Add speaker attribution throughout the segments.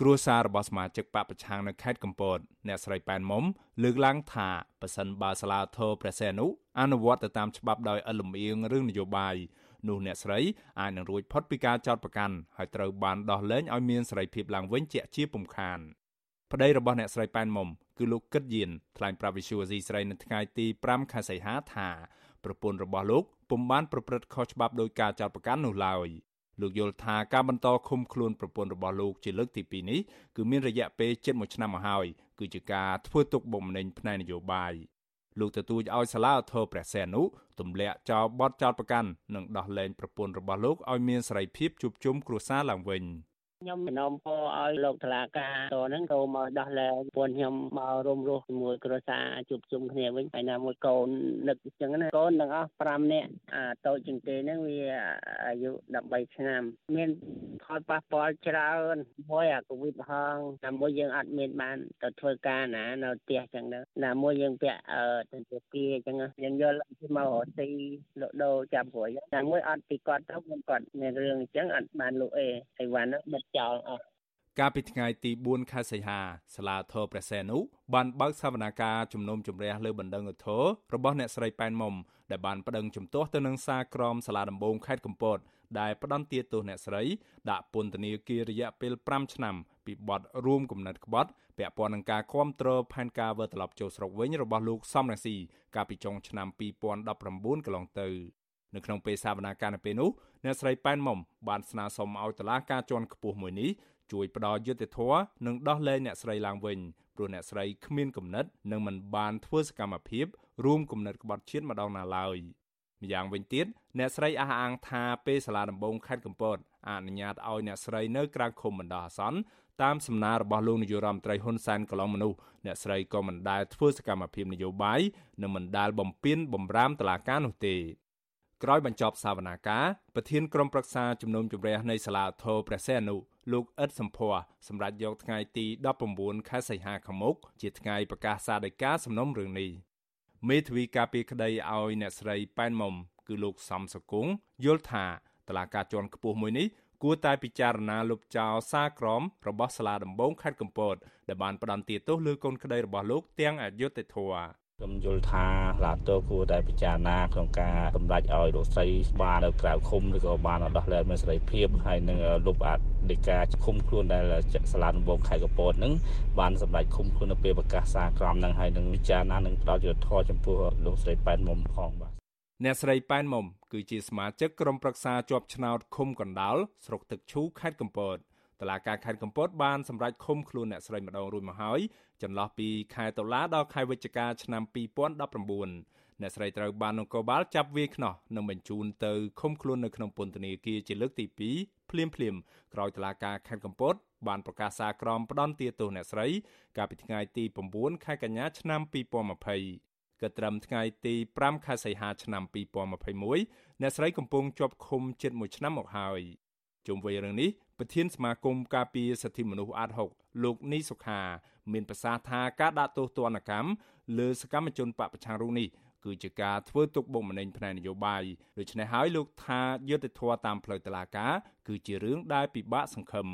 Speaker 1: គ្រួសាររបស់សមាជិកបពប្រឆាំងនៅខេត្តកំពតអ្នកស្រីប៉ែនមុំលើកឡើងថាប៉ះសិនបើសាលាធរព្រះសីហនុអនុវត្តទៅតាមច្បាប់ដោយឥតលំអៀងរឿងនយោបាយនោះអ្នកស្រីអាចនឹងរួចផុតពីការចោទប្រកាន់ហើយត្រូវបានដោះលែងឲ្យមានសេរីភាពឡើងវិញជាជាពំខានប្តីរបស់អ្នកស្រីប៉ែនមុំគឺលោកគិតយានថ្លែងប្រាប់វិសុវអាស៊ីស្រីនៅថ្ងៃទី5ខែសីហាថាប្រពន្ធរបស់លោកពុំបានប្រព្រឹត្តខុសច្បាប់ដោយការចោទប្រកាន់នោះឡើយ លោកយល់ថាការបន្តឃុំខ្លួនប្រពន្ធរបស់លោកជាលើកទី2នេះគឺមានរយៈពេលជិត1ឆ្នាំមកហើយគឺជាការធ្វើទុកបុកម្នេញផ្នែកនយោបាយលោកទទូចឲ្យសាលាឧទ្ធរព្រះសីហនុទម្លាក់ចោលបទចោទប្រកាន់និងដោះលែងប្រពន្ធរបស់លោកឲ្យមានសេរីភាពជួបជុំគ្រួសារឡើងវិញ។
Speaker 2: ខ្ញុំសំណូមពរឲ្យលោកតុលាការតហ្នឹងចូលមកដោះលែងពួកខ្ញុំមករួមរស់ជាមួយគ្រួសារជួបជុំគ្នាវិញហើយណាមួយកូននឹកអញ្ចឹងណាកូនទាំងអស់5នាក់អាតូចជាងគេហ្នឹងវាអាយុ13ឆ្នាំមានផលប៉ះពាល់ច្រើនមួយអាកូវីដផងតែមួយយើងអត់មានបានទៅធ្វើការណានៅផ្ទះអញ្ចឹងទៅណាមួយយើងពាក់អឺទន្ទាគាអញ្ចឹងយើងយកមករកស៊ីលក់ដូរចាប់ព្រួយតែមួយអត់ពីគាត់ទៅគាត់មានរឿងអញ្ចឹងអត់បានលក់អីអីវ៉ាន់ហ្នឹងបិទចោលអស់
Speaker 1: កាលពីថ្ងៃទី4ខែសីហាសាលាធរព្រះសីហនុបានបើកសវនាការជំនុំជម្រះលើបណ្ដឹងឧទ្ធររបស់អ្នកស្រីប៉ែនមុំដែលបានប្តឹងជំទាស់ទៅនឹងសារក្រមសាលាដំបងខេត្តកំពតដែលផ្ដន្ទាទោសអ្នកស្រីដាក់ពន្ធនាគាររយៈពេល5ឆ្នាំពីបទរួមគំនិតក្បត់ពាក់ព័ន្ធនឹងការគ្រប់គ្រងផែនការវិលត្រឡប់ចូលស្រុកវិញរបស់លោកសំរងស៊ីកាលពីចុងឆ្នាំ2019កន្លងទៅ នៅក្នុងពេលសវនាការនៅពេលនោះអ្នកស្រីប៉ែនមុំបានស្នើសុំឲ្យតុលាការជាន់ខ្ពស់មួយនេះជួយផ្ដល់យុត្តិធម៌និងដោះលែងអ្នកស្រីឡើងវិញព្រោះអ្នកស្រីគ្មានគំនិតនិងមិនបានធ្វើសកម្មភាពរួមគំនិតក្បត់ជាតិម្ដងណាឡើយម្យ៉ាងវិញទៀតអ្នកស្រីអះអាងថាពេលសាលាដំបងខេត្តកំពតអនុញ្ញាតឲ្យអ្នកស្រីនៅក្រៅឃុំបណ្ដោះអាសន្នតាមសំណើរបស់លោកនាយរដ្ឋមន្ត្រីហ៊ុនសែនកន្លងមនុស្សអ្នកស្រីក៏មិនដែលធ្វើសកម្មភាពនយោបាយនិងមិនដែលបំពេញបំរាមតឡាការនោះទេ ក្រោយបញ្ចប់សវនាការប្រធានក្រុមប្រឹក្សាជំនុំជម្រះនៃសាលាធរព្រះសីហនុលោកអ៊ិតសំភ័រសម្រាប់យកថ្ងៃទី19ខែសីហាខាងមុខជាថ្ងៃប្រកាសសាដីកាសំណុំរឿងនេះមេធាវីការពីក្តីឲ្យអ្នកស្រីប៉ែនមុំគឺលោកសំសកុងយល់ថាតឡាការជាន់ខ្ពស់មួយនេះគួរតែពិចារណាលុបចោលសារក្រមរបស់សាលាដំបងខេត្តកំពតដែលបានផ្ដន្ទាទោសលើកូនក្តីរបស់លោកទាំងអយុត្តិធម៌
Speaker 3: ខ្ញុំយល់ថាឡាតូគួរតែពិចារណាក្នុងការសម្រេចឲ្យលោកស្រីបាននៅក្រៅឃុំឬក៏បានដោះលែងមានសេរីភាពហើយនឹងលុបអធិការឃុំខ្លួនដែលសាលាដំបងខេត្តកពតនឹងបានសម្រេចឃុំខ្លួននៅពេលប្រកាសសារក្រមនឹងហើយនឹងពិចារណានឹងផ្ដល់យុត្តិធម៌ចំពោះលោកស្រីប៉ែនមុំផងបាទ
Speaker 1: អ្នកស្រីប៉ែនមុំគឺជាសមាជិកក្រុមប្រឹក្សាជាប់ឆ្នោតឃុំកណ្ដាលស្រុកទឹកឈូខេត្តកំពត តឡាការខេត្តកំពតបានសម្រេចឃុំខ្លួនអ្នកស្រីម្ដងរួចមកហើយចន្លោះពីខែតុលាដល់ខែវិច្ឆិកាឆ្នាំ2019អ្នកស្រីត្រូវបាននគរបាលចាប់វាយខ្នោះនិងបញ្ជូនទៅឃុំខ្លួននៅក្នុងពន្ធនាគារជាលើកទី2ភ្លាមភ្លាមក្រោយតឡាការខេត្តកំពតបានប្រកាសសារក្រមផ្ដន្ទាទោសអ្នកស្រីកាលពីថ្ងៃទី9ខែកញ្ញាឆ្នាំ2020ក៏ត្រឹមថ្ងៃទី5ខែសីហាឆ្នាំ2021អ្នកស្រីកំពុងជាប់ឃុំជិត1ឆ្នាំមកហើយ ជុំវិញរឿងនេះប្រធានសមាគមការពារសិទ្ធិមនុស្សអាត6លោកនីសុខា មានប្រសាសន៍ថាការដាក់ទោសទណ្ឌកម្មលើសកម្មជនបពប្រឆាំងរូបនេះគឺជាការធ្វើទុកបុកម្នេញផ្នែកនយោបាយដូច្នេះហើយលោកថាយុទ្ធធរតាមផ្លូវតុលាការគឺជារឿងដែលពិបាកសង្ឃឹម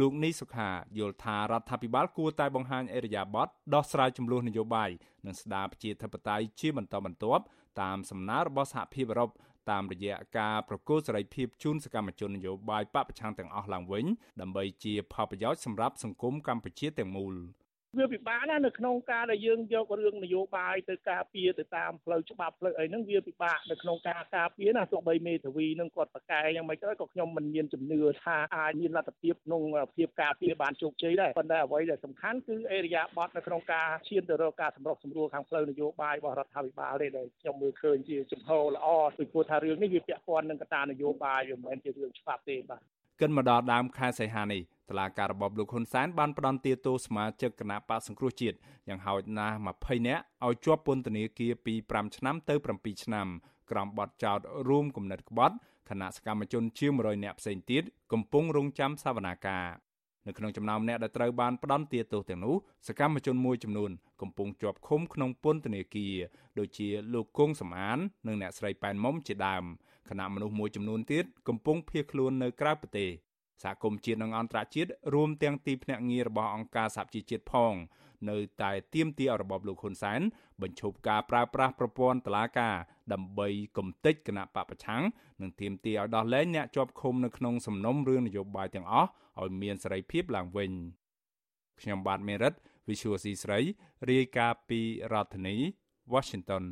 Speaker 1: លោកនីសុខាយល់ថារដ្ឋាភិបាលគួរតែបង្ហាញអេរយាប័តដោះស្រាយចំនួននយោបាយនិងស្ដារប្រជាធិបតេយ្យជាបន្តបន្ទាប់តាមសំណើរបស់សហភាពអឺរ៉ុប តាមរយៈការប្រកួតសេរីភាពជូនសកម្មជននយោបាយបពប្រឆាំងទាំងអស់ឡើងវិញដើម្បីជាផលប្រយោជន៍សម្រាប់សង្គមកម្ពុជាទាំងមូល។
Speaker 4: វាពិបាកណាស់នៅក្នុងការដែលយើងយករឿងនយោបាយទៅការពារទៅតាមផ្លូវច្បាប់ផ្លូវអីហ្នឹងវាពិបាកនៅក្នុងការការពារណាទោះបីមេធាវីនឹងគាត់ប្រកែយ៉ាងម៉េចទៅក៏ខ្ញុំមិនមានជំនឿថាអាចមានលទ្ធភាពក្នុងភាពការពារបានជោគជ័យដែរប៉ុន្តែអ្វីដែលសំខាន់គឺអេរយាប័តនៅក្នុងការឈានទៅរកការសម្រុះសម្រួលខាងផ្លូវនយោបាយរបស់រដ្ឋាភិបាលទេដែលខ្ញុំមើលឃើញជាជំហរល្អពីព្រោះថារឿងនេះវាពាក់ព័ន្ធនឹងកត្តានយោបាយវាមិនមែនជារឿងច្បាប់ទេបាទ
Speaker 1: កិនមកដល់ដើមខែសីហានេះតឡាការរបបលោកហ៊ុនសែនបានផ្ដន្ទាទោសសមាជិកគណៈបកសង្គ្រោះជាតិយ៉ាងហោចណាស់20នាក់ឲ្យជាប់ពន្ធនាគារពី5ឆ្នាំទៅ7ឆ្នាំក្រោមបទចោទរួមគំនិតក្បត់គណៈសកម្មជនជាង100នាក់ផ្សេងទៀតកំពុងរងចាំសវនាការ នៅក្នុងចំណោមអ្នកដែលត្រូវបានផ្ដន្ទាទោសទាំងនោះសកម្មជនមួយចំនួនកំពុងជាប់ឃុំក្នុងពន្ធនាគារដូចជាលោកគង់សំអាននិងអ្នកស្រីប៉ែនមុំជាដើមខណៈមនុស្សមួយចំនួនទៀតកំពុងភៀសខ្លួននៅក្រៅប្រទេស សហគមន៍ជាតិនិងអន្តរជាតិរួមទាំងទីភ្នាក់ងាររបស់អង្គការសហជីវជាតិផង នៅតែទាមទាររបបលោកហ៊ុនសែនបញ្ឈប់ការប្រើប្រាស់ប្រព័ន្ធតុលាការដើម្បីគំទេចគណៈបពប្រឆាំងនិងទាមទារឲ្យដោះលែងអ្នកជាប់ឃុំនៅក្នុងសំណុំរឿងនយោបាយទាំងអស់ឲ្យមានសេរីភាពឡើងវិញខ្ញុំបាទមេរិត Visual C ស្រីរាយការណ៍ពីរដ្ឋធានី Washington